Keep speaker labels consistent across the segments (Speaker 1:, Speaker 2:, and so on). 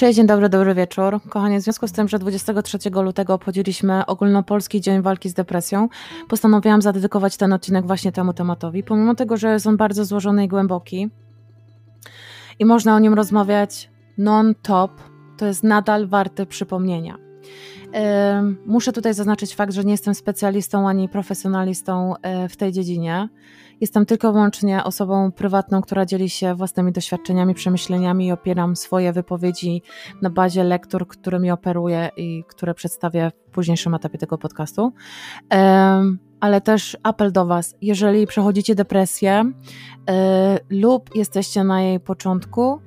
Speaker 1: Cześć, dzień dobry, dobry wieczór. Kochanie, w związku z tym, że 23 lutego obchodziliśmy ogólnopolski Dzień Walki z Depresją, postanowiłam zadedykować ten odcinek właśnie temu tematowi, pomimo tego, że jest on bardzo złożony i głęboki i można o nim rozmawiać non-top, to jest nadal warte przypomnienia. Muszę tutaj zaznaczyć fakt, że nie jestem specjalistą ani profesjonalistą e, w tej dziedzinie. Jestem tylko wyłącznie osobą prywatną, która dzieli się własnymi doświadczeniami, przemyśleniami i opieram swoje wypowiedzi na bazie lektur, którymi operuję i które przedstawię w późniejszym etapie tego podcastu. Ale też apel do Was, jeżeli przechodzicie depresję e, lub jesteście na jej początku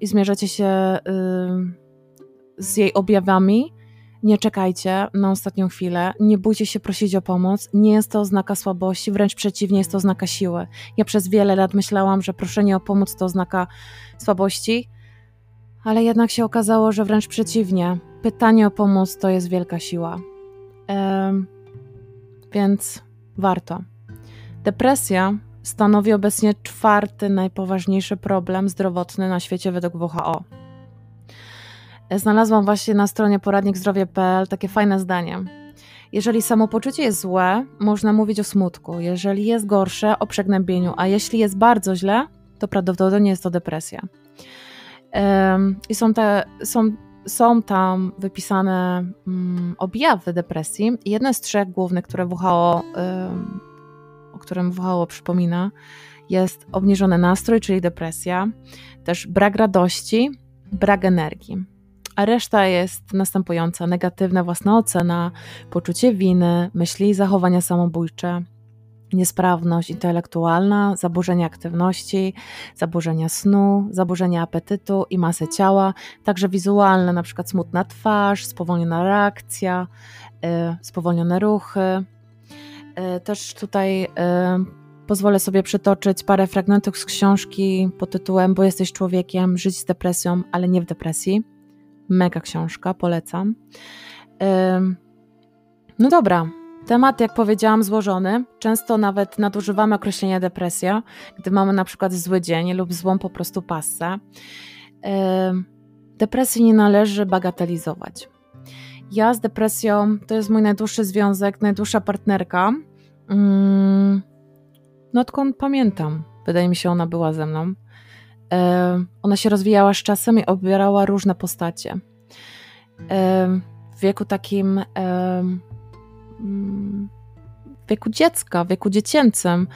Speaker 1: i zmierzacie się z jej objawami, nie czekajcie na ostatnią chwilę, nie bójcie się prosić o pomoc. Nie jest to oznaka słabości, wręcz przeciwnie, jest to oznaka siły. Ja przez wiele lat myślałam, że proszenie o pomoc to oznaka słabości, ale jednak się okazało, że wręcz przeciwnie. Pytanie o pomoc to jest wielka siła. Ehm, więc warto. Depresja stanowi obecnie czwarty najpoważniejszy problem zdrowotny na świecie według WHO. Znalazłam właśnie na stronie poradnikzdrowie.pl takie fajne zdanie. Jeżeli samopoczucie jest złe, można mówić o smutku. Jeżeli jest gorsze, o przegnębieniu, a jeśli jest bardzo źle, to prawdopodobnie jest to depresja. I są, te, są, są tam wypisane um, objawy depresji. Jedne z trzech głównych, które WHO, um, o którym WHO przypomina, jest obniżony nastrój, czyli depresja, też brak radości, brak energii a reszta jest następująca: negatywna własna ocena, poczucie winy, myśli i zachowania samobójcze, niesprawność intelektualna, zaburzenia aktywności, zaburzenia snu, zaburzenia apetytu i masy ciała, także wizualne, na przykład smutna twarz, spowolniona reakcja, yy, spowolnione ruchy. Yy, też tutaj yy, pozwolę sobie przytoczyć parę fragmentów z książki pod tytułem Bo jesteś człowiekiem, żyć z depresją, ale nie w depresji Mega książka, polecam. No dobra, temat, jak powiedziałam, złożony. Często nawet nadużywamy określenia depresja, gdy mamy na przykład zły dzień lub złą po prostu passę. Depresji nie należy bagatelizować. Ja z depresją to jest mój najdłuższy związek, najdłuższa partnerka. No odkąd pamiętam, wydaje mi się, ona była ze mną. Ona się rozwijała z czasem i obierała różne postacie. W wieku takim mm, w wieku dziecka, w wieku dziecięcym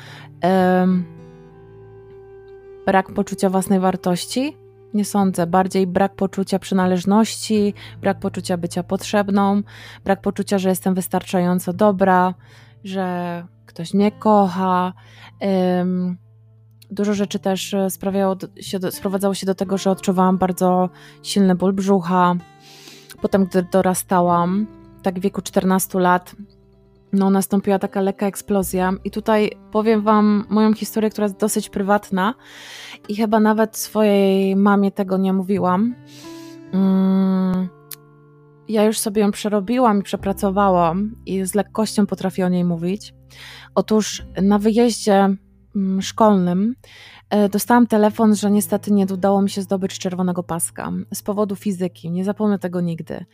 Speaker 1: brak poczucia własnej wartości? Nie sądzę. Bardziej brak poczucia przynależności, brak poczucia bycia potrzebną, brak poczucia, że jestem wystarczająco dobra, że ktoś mnie kocha. Dużo rzeczy też e, sprawiało się, sprowadzało się do tego, że odczuwałam bardzo silny ból brzucha. Potem, gdy dorastałam, tak w wieku 14 lat, no nastąpiła taka lekka eksplozja. I tutaj powiem Wam moją historię, która jest dosyć prywatna i chyba nawet swojej mamie tego nie mówiłam. Mm, ja już sobie ją przerobiłam i przepracowałam i z lekkością potrafię o niej mówić. Otóż na wyjeździe szkolnym e, dostałam telefon, że niestety nie udało mi się zdobyć czerwonego paska z powodu fizyki. Nie zapomnę tego nigdy.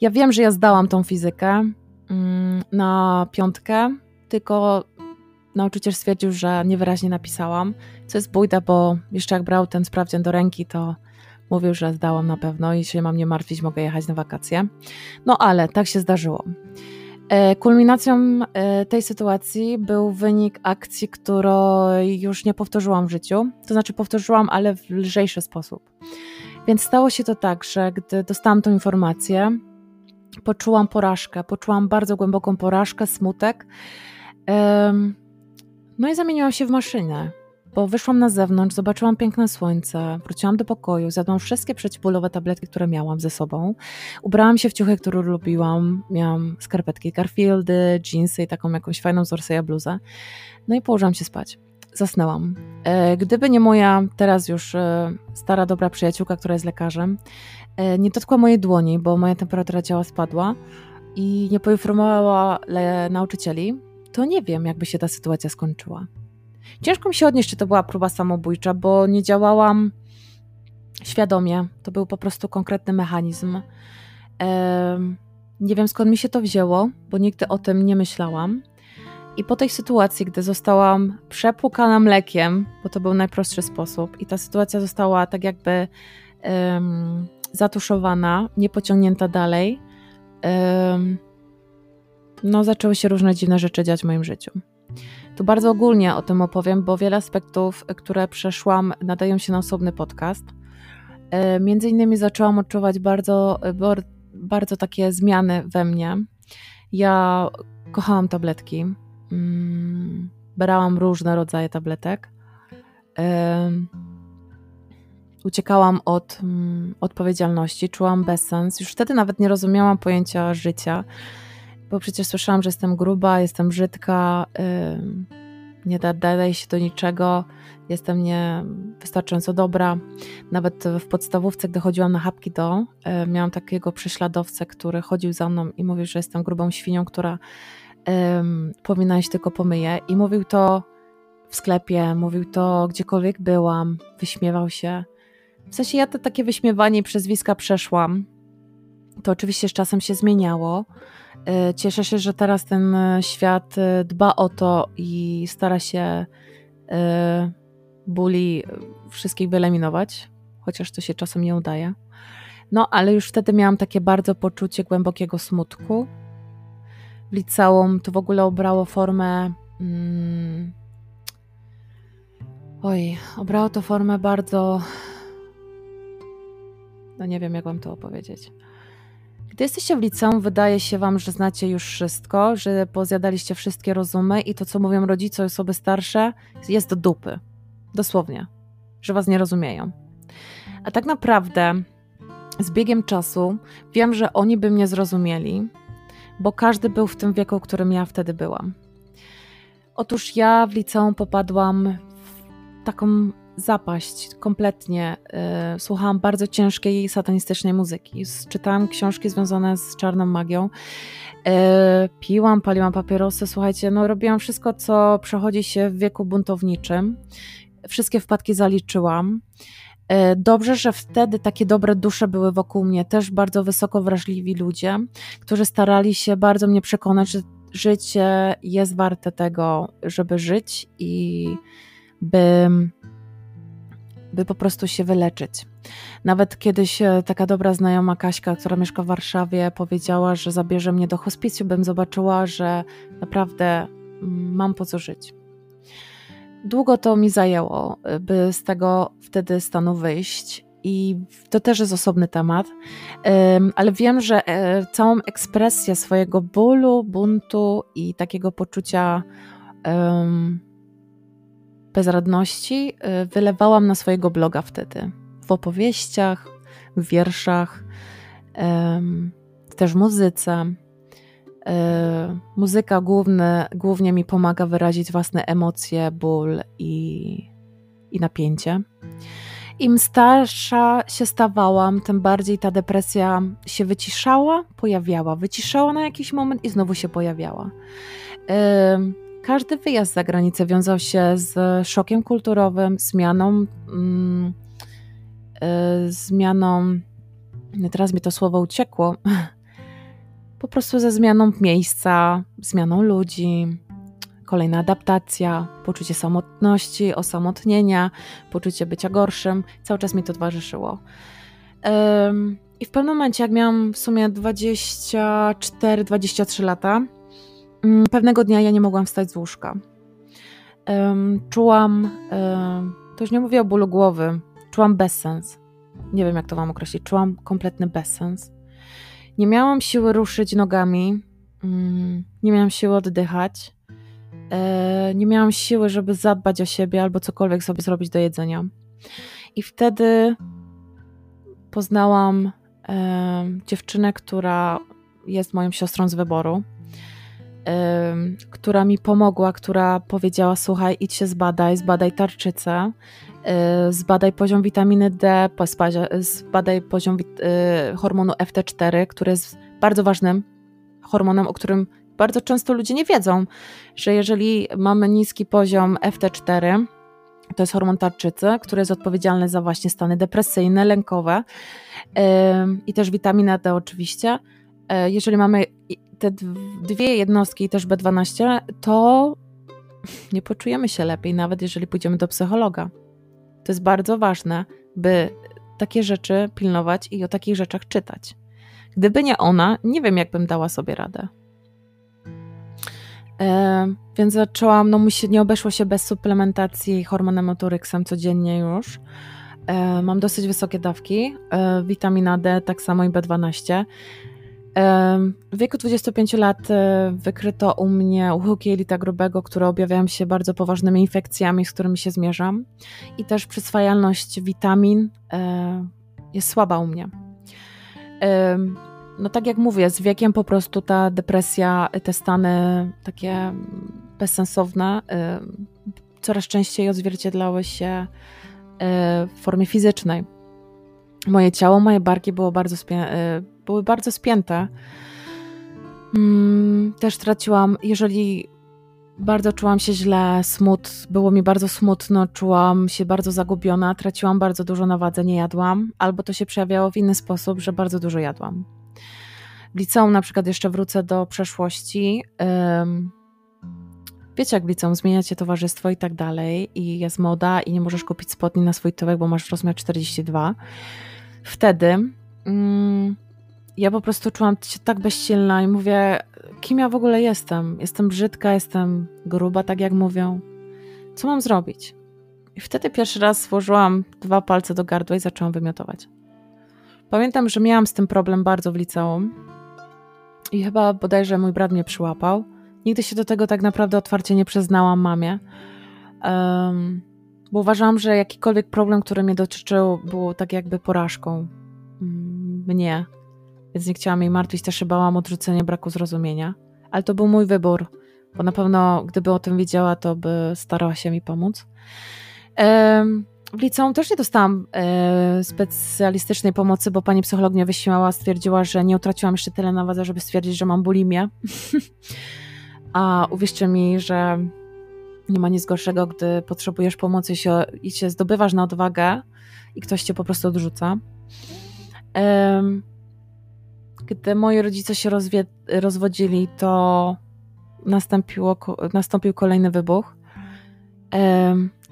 Speaker 1: Ja wiem, że ja zdałam tą fizykę mm, na piątkę, tylko nauczyciel stwierdził, że niewyraźnie napisałam, co jest bójda, bo jeszcze jak brał ten sprawdzian do ręki, to mówił, że zdałam na pewno i się mam nie martwić, mogę jechać na wakacje. No ale tak się zdarzyło. E, kulminacją e, tej sytuacji był wynik akcji, której już nie powtórzyłam w życiu. To znaczy, powtórzyłam, ale w lżejszy sposób. Więc stało się to tak, że gdy dostałam tą informację, poczułam porażkę, poczułam bardzo głęboką porażkę, smutek. No i zamieniłam się w maszynę bo wyszłam na zewnątrz, zobaczyłam piękne słońce, wróciłam do pokoju, zjadłam wszystkie przeciwbólowe tabletki, które miałam ze sobą, ubrałam się w ciuchy, które lubiłam, miałam skarpetki Garfieldy, jeansy i taką jakąś fajną Zorseja bluzę, no i położyłam się spać. Zasnęłam. E, gdyby nie moja teraz już e, stara, dobra przyjaciółka, która jest lekarzem, e, nie dotkła mojej dłoni, bo moja temperatura ciała spadła i nie poinformowała nauczycieli, to nie wiem, jakby się ta sytuacja skończyła. Ciężko mi się odnieść, czy to była próba samobójcza, bo nie działałam świadomie. To był po prostu konkretny mechanizm. Nie wiem skąd mi się to wzięło, bo nigdy o tym nie myślałam. I po tej sytuacji, gdy zostałam przepłukana mlekiem, bo to był najprostszy sposób, i ta sytuacja została tak jakby um, zatuszowana, nie pociągnięta dalej, no zaczęły się różne dziwne rzeczy dziać w moim życiu. Tu bardzo ogólnie o tym opowiem, bo wiele aspektów, które przeszłam, nadają się na osobny podcast. E, między innymi zaczęłam odczuwać bardzo, bardzo takie zmiany we mnie. Ja kochałam tabletki. Mm, brałam różne rodzaje tabletek. Uciekałam od mm, odpowiedzialności, czułam bezsens. Już wtedy nawet nie rozumiałam pojęcia życia bo przecież słyszałam, że jestem gruba, jestem brzydka, nie nadaję się do niczego, jestem niewystarczająco dobra. Nawet w podstawówce, gdy chodziłam na chapki do, miałam takiego prześladowcę, który chodził za mną i mówił, że jestem grubą świnią, która powinna iść tylko pomyje. I mówił to w sklepie, mówił to gdziekolwiek byłam, wyśmiewał się. W sensie ja to takie wyśmiewanie i przezwiska przeszłam. To oczywiście z czasem się zmieniało. E, cieszę się, że teraz ten e, świat e, dba o to i stara się buli wszystkich wyeliminować, chociaż to się czasem nie udaje. No, ale już wtedy miałam takie bardzo poczucie głębokiego smutku. W liceum to w ogóle obrało formę. Mm, oj, obrało to formę bardzo. No nie wiem, jak wam to opowiedzieć. Gdy jesteście w liceum, wydaje się wam, że znacie już wszystko, że pozjadaliście wszystkie rozumy i to, co mówią rodzice, osoby starsze, jest do dupy. Dosłownie. Że was nie rozumieją. A tak naprawdę z biegiem czasu wiem, że oni by mnie zrozumieli, bo każdy był w tym wieku, w którym ja wtedy byłam. Otóż ja w liceum popadłam w taką zapaść kompletnie. Y, słuchałam bardzo ciężkiej satanistycznej muzyki. Czytałam książki związane z czarną magią. Y, piłam, paliłam papierosy. Słuchajcie, no robiłam wszystko, co przechodzi się w wieku buntowniczym. Wszystkie wpadki zaliczyłam. Y, dobrze, że wtedy takie dobre dusze były wokół mnie, też bardzo wysoko wrażliwi ludzie, którzy starali się bardzo mnie przekonać, że życie jest warte tego, żeby żyć i by by po prostu się wyleczyć. Nawet kiedyś e, taka dobra znajoma Kaśka, która mieszka w Warszawie, powiedziała, że zabierze mnie do hospicjum, bym zobaczyła, że naprawdę mm, mam po co żyć. Długo to mi zajęło, e, by z tego wtedy stanu wyjść. I to też jest osobny temat, ale wiem, że e, całą ekspresję swojego bólu, buntu i takiego poczucia bezradności y, wylewałam na swojego bloga wtedy. W opowieściach, w wierszach, też muzyce. Y, muzyka główny, głównie mi pomaga wyrazić własne emocje, ból i, i napięcie. Im starsza się stawałam, tym bardziej ta depresja się wyciszała, pojawiała, wyciszała na jakiś moment i znowu się pojawiała. Każdy wyjazd za granicę wiązał się z szokiem kulturowym, zmianą, mm, y, zmianą, teraz mi to słowo uciekło, po prostu ze zmianą miejsca, zmianą ludzi, kolejna adaptacja, poczucie samotności, osamotnienia, poczucie bycia gorszym, cały czas mi to towarzyszyło. I w pewnym momencie, jak miałam w sumie 24-23 lata, pewnego dnia ja nie mogłam wstać z łóżka. Czułam, to już nie mówię o bólu głowy, czułam bezsens. Nie wiem, jak to wam określić. Czułam kompletny bezsens. Nie miałam siły ruszyć nogami, mm, nie miałam siły oddychać, e, nie miałam siły, żeby zadbać o siebie albo cokolwiek sobie zrobić do jedzenia. I wtedy poznałam dziewczynę, która jest moją siostrą z wyboru która mi pomogła, która powiedziała: Słuchaj, idź się zbadaj, zbadaj tarczycę, zbadaj poziom witaminy D, zbadaj poziom y, hormonu FT4, który jest bardzo ważnym hormonem, o którym bardzo często ludzie nie wiedzą, że jeżeli mamy niski poziom FT4, To jest hormon tarczycy, który jest odpowiedzialny za właśnie stany depresyjne, lękowe i też witamina D oczywiście. E, jeżeli mamy te dwie jednostki i też B12, to nie poczujemy się lepiej, nawet jeżeli pójdziemy do psychologa. To jest bardzo ważne, by takie rzeczy pilnować i o takich rzeczach czytać. Gdyby nie ona, nie wiem, jakbym dała sobie radę. E, więc zaczęłam, no musi, nie obeszło się bez suplementacji hormonem motoryksem codziennie już. E, mam dosyć wysokie dawki, e, witamina D, tak samo i B12. W wieku 25 lat e, wykryto u mnie uchyłki jelita grubego, które objawiają się bardzo poważnymi infekcjami, z którymi się zmierzam. I też przyswajalność witamin e, jest słaba u mnie. No tak jak mówię, z wiekiem po prostu ta depresja, te stany takie bezsensowne coraz częściej odzwierciedlały się e, w formie fizycznej. Moje ciało, moje barki było bardzo były bardzo spięte. Mm, też traciłam, jeżeli bardzo czułam się źle, smut, było mi bardzo smutno, czułam się bardzo zagubiona, traciłam bardzo dużo na wadze, nie jadłam, albo to się przejawiało w inny sposób, że bardzo dużo jadłam. W liceum na przykład jeszcze wrócę do przeszłości. Wiecie, jak w liceum zmieniacie towarzystwo i tak dalej, i jest moda, i nie możesz kupić spodni na swój tyłek, bo masz rozmiar 42. Wtedy um, ja po prostu czułam się tak bezsilna i mówię, kim ja w ogóle jestem? Jestem brzydka, jestem gruba, tak jak mówią. Co mam zrobić? I wtedy pierwszy raz włożyłam dwa palce do gardła i zaczęłam wymiotować. Pamiętam, że miałam z tym problem bardzo w liceum i chyba bodajże mój brat mnie przyłapał. Nigdy się do tego tak naprawdę otwarcie nie przyznałam mamie, um, bo uważałam, że jakikolwiek problem, który mnie dotyczył, był tak jakby porażką mm, mnie, więc nie chciałam jej martwić, też się bałam odrzucenia braku zrozumienia. Ale to był mój wybór, bo na pewno gdyby o tym wiedziała, to by starała się mi pomóc. W liceum też nie dostałam e, specjalistycznej pomocy, bo pani psycholog mnie wyśmiała, stwierdziła, że nie utraciłam jeszcze tyle na wadze, żeby stwierdzić, że mam bulimię. A uwierzcie mi, że nie ma nic gorszego, gdy potrzebujesz pomocy się, i się zdobywasz na odwagę i ktoś cię po prostu odrzuca. Gdy moi rodzice się rozwie- rozwodzili, to nastąpiło, nastąpił kolejny wybuch.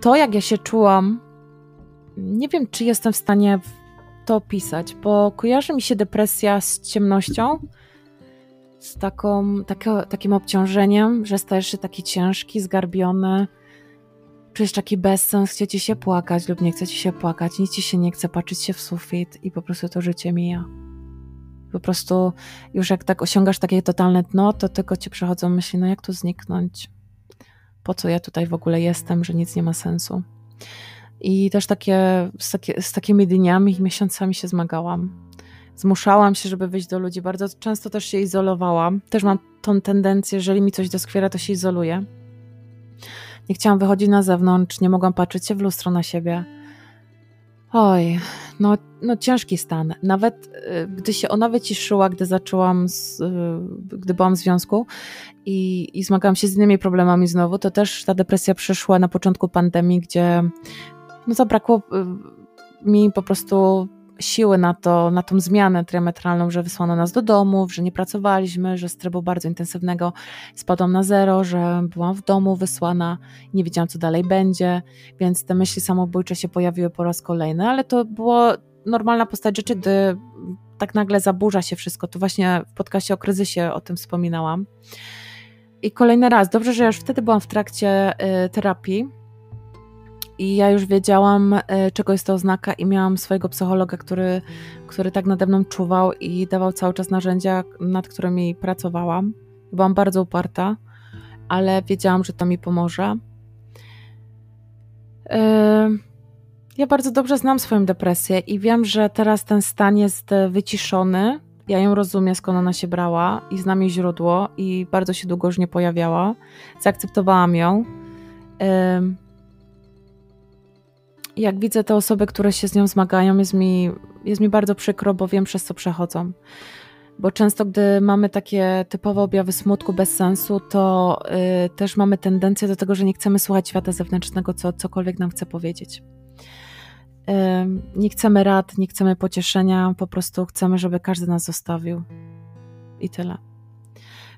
Speaker 1: To, jak ja się czułam, nie wiem, czy jestem w stanie to opisać, bo kojarzy mi się depresja z ciemnością, z taką, takim obciążeniem, że stajesz się taki ciężki, zgarbiony, czujesz taki bezsens, chce ci się płakać lub nie chce ci się płakać, nic ci się nie chce, patrzeć się w sufit i po prostu to życie mija. Po prostu już jak tak osiągasz takie totalne dno, to tylko ci przychodzą myśli, no jak tu zniknąć? Po co ja tutaj w ogóle jestem, że nic nie ma sensu? I też takie, z, takie, z takimi dniami i miesiącami się zmagałam. Zmuszałam się, żeby wyjść do ludzi. Bardzo często też się izolowałam. Też mam tą tendencję, jeżeli mi coś doskwiera, to się izoluję. Nie chciałam wychodzić na zewnątrz, nie mogłam patrzeć się w lustro na siebie Oj, no, no ciężki stan. Nawet y, gdy się ona wyciszyła, gdy zaczęłam, z, y, gdy byłam w związku i, i zmagałam się z innymi problemami znowu, to też ta depresja przyszła na początku pandemii, gdzie no, zabrakło y, mi po prostu siły na to, na tą zmianę triametralną, że wysłano nas do domów, że nie pracowaliśmy, że z trybu bardzo intensywnego spadłam na zero, że byłam w domu wysłana, nie wiedziałam co dalej będzie, więc te myśli samobójcze się pojawiły po raz kolejny, ale to było normalna postać rzeczy, gdy tak nagle zaburza się wszystko. To właśnie w podcaście o kryzysie o tym wspominałam. I kolejny raz, dobrze, że już wtedy byłam w trakcie y, terapii, i ja już wiedziałam, e, czego jest to oznaka, i miałam swojego psychologa, który, który tak nade mną czuwał i dawał cały czas narzędzia, nad którymi pracowałam. Byłam bardzo uparta, ale wiedziałam, że to mi pomoże. E, ja bardzo dobrze znam swoją depresję i wiem, że teraz ten stan jest wyciszony. Ja ją rozumiem, skąd ona się brała i znam jej źródło i bardzo się długo już nie pojawiała. Zaakceptowałam ją jak widzę te osoby, które się z nią zmagają, jest mi, jest mi bardzo przykro, bo wiem przez co przechodzą. bo często, gdy mamy takie typowe objawy smutku bez sensu, to y, też mamy tendencję do tego, że nie chcemy słuchać świata zewnętrznego, co cokolwiek nam chce powiedzieć. Y, nie chcemy rad, nie chcemy pocieszenia, po prostu chcemy, żeby każdy nas zostawił. I tyle.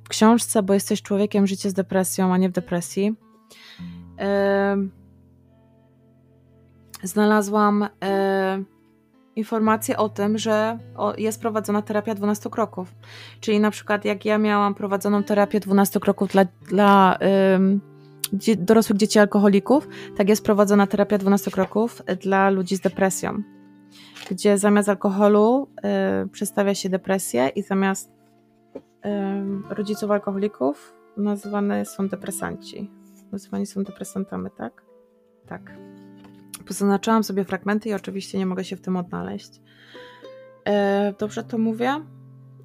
Speaker 1: W książce, bo jesteś człowiekiem, życie z depresją, a nie w depresji. Y, znalazłam e, informację o tym, że o, jest prowadzona terapia 12 kroków. Czyli na przykład jak ja miałam prowadzoną terapię 12 kroków dla, dla dzie, dorosłych dzieci alkoholików, tak jest prowadzona terapia 12 kroków dla ludzi z depresją. Gdzie zamiast alkoholu y, przedstawia się depresję i zamiast rodziców alkoholików nazywane są depresanci. Nazywani są depresantami, tak? Tak. Pozaznaczałam sobie fragmenty i oczywiście nie mogę się w tym odnaleźć. E, dobrze to mówię?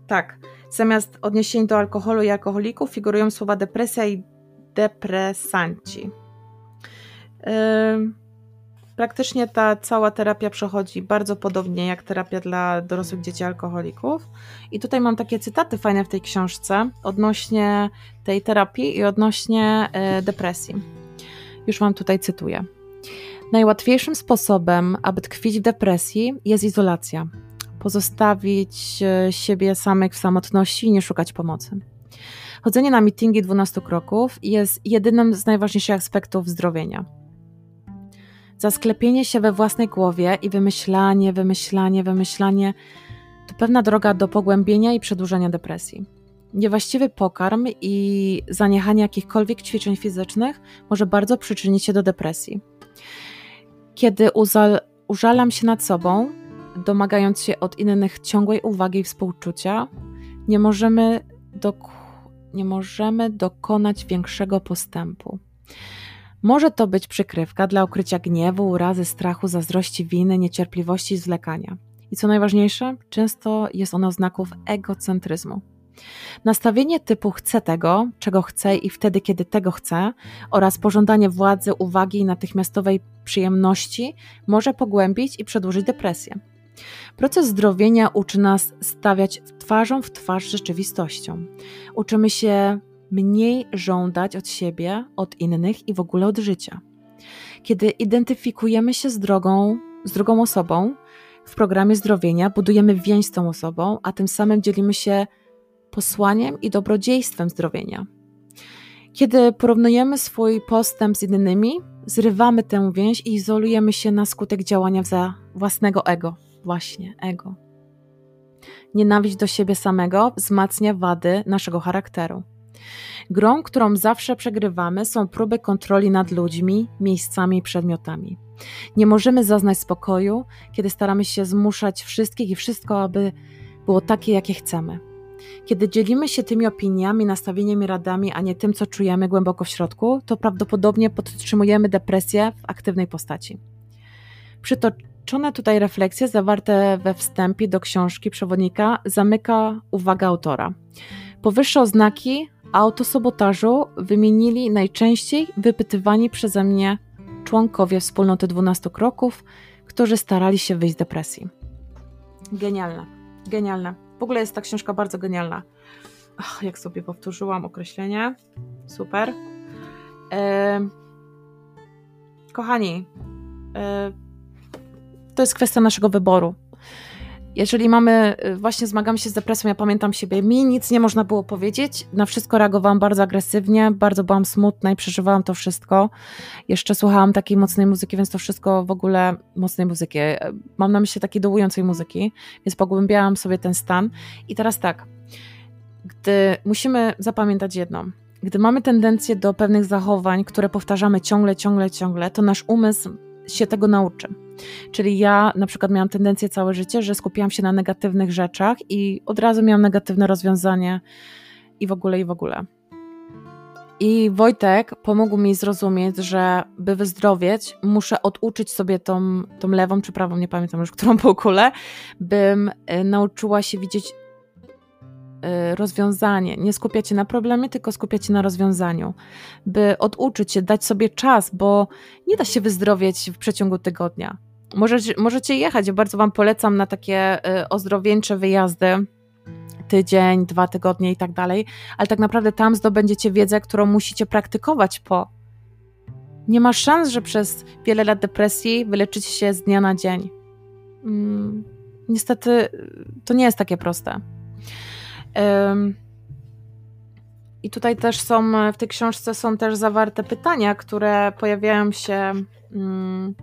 Speaker 1: Tak. Zamiast odniesień do alkoholu i alkoholików figurują słowa depresja i depresanci. E, praktycznie ta cała terapia przechodzi bardzo podobnie jak terapia dla dorosłych dzieci alkoholików. I tutaj mam takie cytaty fajne w tej książce odnośnie tej terapii i odnośnie e, depresji. Już Wam tutaj cytuję. Najłatwiejszym sposobem, aby tkwić w depresji, jest izolacja. Pozostawić e, siebie samych w samotności i nie szukać pomocy. Chodzenie na mityngi 12 kroków jest jedynym z najważniejszych aspektów zdrowienia. Zasklepienie się we własnej głowie i wymyślanie, wymyślanie, wymyślanie to pewna droga do pogłębienia i przedłużenia depresji. Niewłaściwy pokarm i zaniechanie jakichkolwiek ćwiczeń fizycznych może bardzo przyczynić się do depresji. Kiedy uzal, użalam się nad sobą, domagając się od innych ciągłej uwagi i współczucia, nie możemy, dok- nie możemy dokonać większego postępu. Może to być przykrywka dla ukrycia gniewu, urazy, strachu, zazdrości, winy, niecierpliwości i zwlekania. I co najważniejsze, często jest ono znaków egocentryzmu. Nastawienie typu chcę tego, czego chcę i wtedy, kiedy tego chcę, oraz pożądanie władzy, uwagi i natychmiastowej przyjemności może pogłębić i przedłużyć depresję. Proces zdrowienia uczy nas stawiać twarzą w twarz rzeczywistością. Uczymy się mniej żądać od siebie, od innych i w ogóle od życia. Kiedy identyfikujemy się z drogą, z drugą osobą, w programie zdrowienia budujemy więź z tą osobą, a tym samym dzielimy się posłaniem i dobrodziejstwem zdrowienia. Kiedy porównujemy swój postęp z innymi, zrywamy tę więź i izolujemy się na skutek działania za własnego ego. Właśnie, ego. Nienawiść do siebie samego wzmacnia wady naszego charakteru. Grą, którą zawsze przegrywamy, są próby kontroli nad ludźmi, miejscami i przedmiotami. Nie możemy zaznać spokoju, kiedy staramy się zmuszać wszystkich i wszystko, aby było takie, jakie chcemy. Kiedy dzielimy się tymi opiniami, nastawieniami, radami, a nie tym, co czujemy głęboko w środku, to prawdopodobnie podtrzymujemy depresję w aktywnej postaci. Przytoczone tutaj refleksje zawarte we wstępie do książki przewodnika zamyka uwaga autora. Powyższe oznaki autosabotażu wymienili najczęściej wypytywani przeze mnie członkowie wspólnoty 12 kroków, którzy starali się wyjść z depresji. Genialne, genialne. W ogóle jest ta książka bardzo genialna. Ach, jak sobie powtórzyłam określenie. Super. E, kochani, e, to jest kwestia naszego wyboru. Jeżeli mamy, y, właśnie zmagamy się z depresją, ja pamiętam siebie, mi nic nie można było powiedzieć, na wszystko reagowałam bardzo agresywnie, bardzo byłam smutna i przeżywałam to wszystko. Jeszcze słuchałam takiej mocnej muzyki, więc to wszystko w ogóle, mocnej muzyki, e, mam na myśli takiej dołującej muzyki, więc pogłębiałam sobie ten stan. I teraz tak, gdy musimy zapamiętać jedno, gdy mamy tendencję do pewnych zachowań, które powtarzamy ciągle, ciągle, ciągle, to nasz umysł się tego nauczy. Czyli ja na przykład miałam tendencję całe życie, że skupiałam się na negatywnych rzeczach i od razu miałam negatywne rozwiązanie i w ogóle, i w ogóle. I Wojtek pomógł mi zrozumieć, że by wyzdrowieć, muszę oduczyć sobie tą, tą lewą czy prawą, nie pamiętam już, którą półkulę, bym y, nauczyła się widzieć rozwiązanie. Nie skupiać się na problemie, tylko skupiać się na rozwiązaniu. By oduczyć się, dać sobie czas, bo nie da się wyzdrowieć w przeciągu tygodnia. Możecie, możecie jechać, ja bardzo Wam polecam na takie y, ozdrowieńcze wyjazdy tydzień, dwa tygodnie i tak dalej, ale tak naprawdę tam zdobędziecie wiedzę, którą musicie praktykować po. Nie ma szans, że przez wiele lat depresji wyleczycie się z dnia na dzień. Hmm, niestety to nie jest takie proste. I tutaj też są, w tej książce są też zawarte pytania, które pojawiają się, um,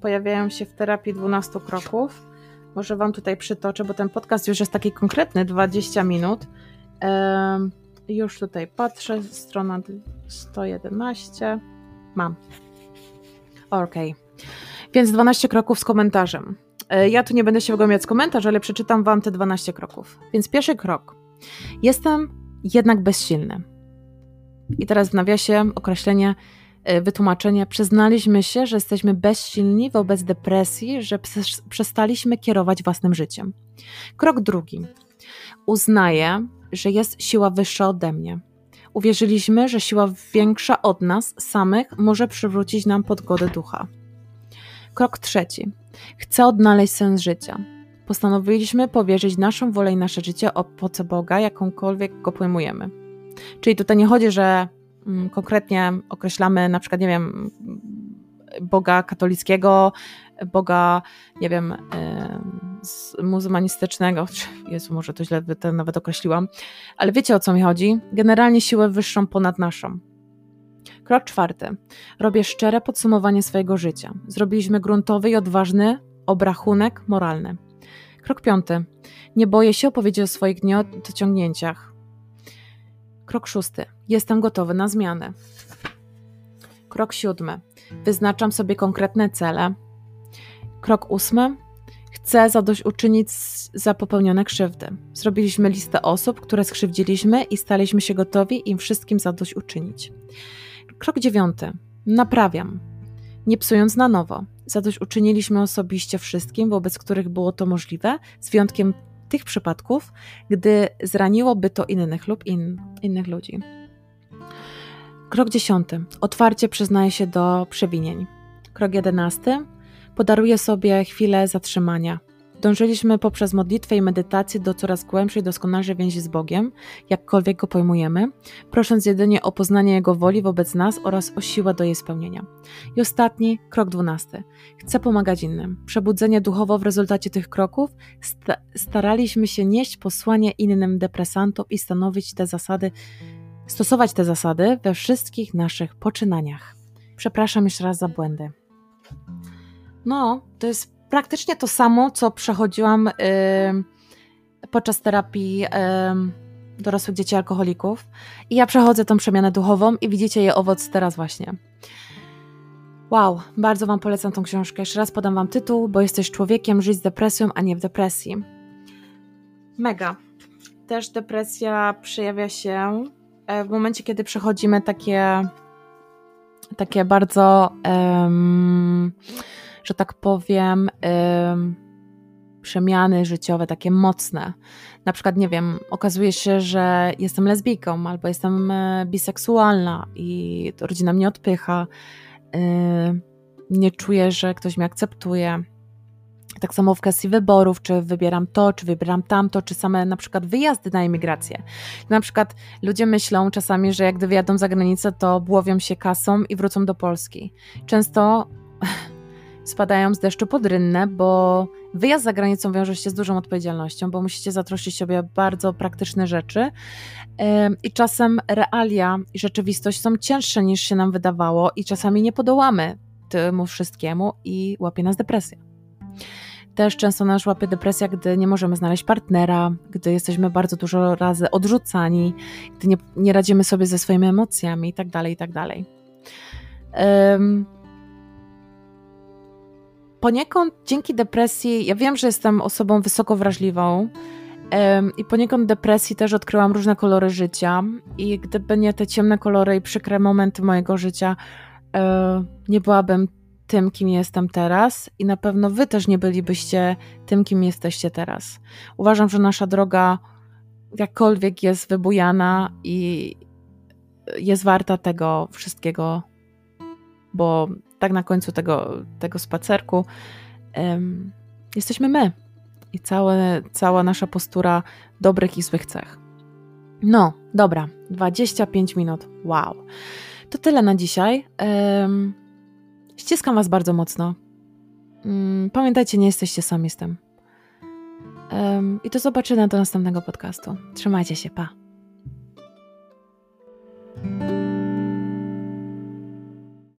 Speaker 1: pojawiają się w terapii 12 kroków. Może Wam tutaj przytoczę, bo ten podcast już jest taki konkretny, 20 minut. Już tutaj patrzę, strona 111. Mam. Ok. Więc 12 kroków z komentarzem. E, ja tu nie będę się wygłębiać z komentarz, ale przeczytam Wam te 12 kroków. Więc pierwszy krok. Jestem jednak bezsilny. I teraz w nawiasie określenie, e, wytłumaczenie. Przyznaliśmy się, że jesteśmy bezsilni wobec depresji, że przestaliśmy kierować własnym życiem. Krok drugi. Uznaję, że jest siła wyższa ode mnie. Uwierzyliśmy, że siła większa od nas samych może przywrócić nam podgodę ducha. Krok trzeci. Chcę odnaleźć sens życia. Postanowiliśmy powierzyć naszą wolę i nasze życie opoce Boga, jakąkolwiek go pojmujemy. Czyli tutaj nie chodzi, że mm, konkretnie określamy na przykład, nie wiem, Boga katolickiego, Boga, nie wiem, muzułmanistycznego, Jezu, może to źle to nawet określiłam, ale wiecie o co mi chodzi? Generalnie siłę wyższą ponad naszą. Krok czwarty. Robię szczere podsumowanie swojego życia. Zrobiliśmy gruntowy i odważny obrachunek moralny. Krok piąty. Nie boję się opowiedzieć o swoich niedociągnięciach. Krok szósty. Jestem gotowy na zmianę. Krok siódmy. Wyznaczam sobie konkretne cele. Krok ósmy. Chcę zadośćuczynić za popełnione krzywdy. Zrobiliśmy listę osób, które skrzywdziliśmy i staliśmy się gotowi im wszystkim zadośćuczynić. Krok dziewiąty. Naprawiam. Nie psując na nowo. Zadośćuczyniliśmy osobiście wszystkim, wobec których było to możliwe, z wyjątkiem tych przypadków, gdy zraniłoby to innych lub in, innych ludzi. Krok dziesiąty. Otwarcie przyznaje się do przewinień. Krok jedenasty. Podaruje sobie chwilę zatrzymania. Dążyliśmy poprzez modlitwę i medytację do coraz głębszej, doskonalszej więzi z Bogiem, jakkolwiek go pojmujemy, prosząc jedynie o poznanie Jego woli wobec nas oraz o siłę do jej spełnienia. I ostatni, krok dwunasty. Chcę pomagać innym. Przebudzenie duchowo w rezultacie tych kroków sta staraliśmy się nieść posłanie innym depresantom i stanowić te zasady, stosować te zasady we wszystkich naszych poczynaniach. Przepraszam jeszcze raz za błędy. No, to jest praktycznie to samo, co przechodziłam y, podczas terapii y, dorosłych dzieci alkoholików. I ja przechodzę tą przemianę duchową i widzicie jej owoc teraz właśnie. Wow, bardzo Wam polecam tą książkę. Jeszcze raz podam Wam tytuł, bo jesteś człowiekiem, żyć z depresją, a nie w depresji. Mega. Też depresja przejawia się e, w momencie, kiedy przechodzimy takie takie bardzo um, że tak powiem, przemiany życiowe, takie mocne. Na przykład, nie wiem, okazuje się, że jestem lesbijką albo jestem e, biseksualna i rodzina mnie odpycha. nie czuję, że ktoś mnie akceptuje. Tak samo w kwestii wyborów, czy wybieram to, czy wybieram tamto, czy same na przykład wyjazdy na emigrację. Na przykład ludzie myślą czasami, że jak wyjadą za granicę, to błowią się kasą i wrócą do Polski. Często spadają z deszczu pod rynnę, bo wyjazd za granicą wiąże się z dużą odpowiedzialnością, bo musicie zatroszczyć sobie bardzo praktyczne rzeczy i czasem realia i rzeczywistość są cięższe niż się nam wydawało i czasami nie podołamy temu wszystkiemu i łapie nas depresja. Też często nas łapie depresja, gdy nie możemy znaleźć partnera, gdy jesteśmy bardzo dużo razy odrzucani, gdy nie, nie radzimy sobie ze swoimi emocjami itd., tak itd. Tak poniekąd dzięki depresji, ja wiem, że jestem osobą wysoko wrażliwą i poniekąd depresji też odkryłam różne kolory życia i gdyby nie te ciemne kolory i przykre momenty mojego życia, um, nie byłabym tym, kim jestem teraz i na pewno wy też nie bylibyście tym, kim jesteście teraz. Uważam, że nasza droga jakkolwiek jest wybujana i jest warta tego wszystkiego, bo tak na końcu tego, tego spacerku um, jesteśmy my i całe, cała nasza postura dobrych i złych cech. No, dobra, 25 minut. Wow. To tyle na dzisiaj. Um, ściskam Was bardzo mocno. Um, pamiętajcie, nie jesteście sami z tym. Um, I do zobaczenia do następnego podcastu. Trzymajcie się, pa.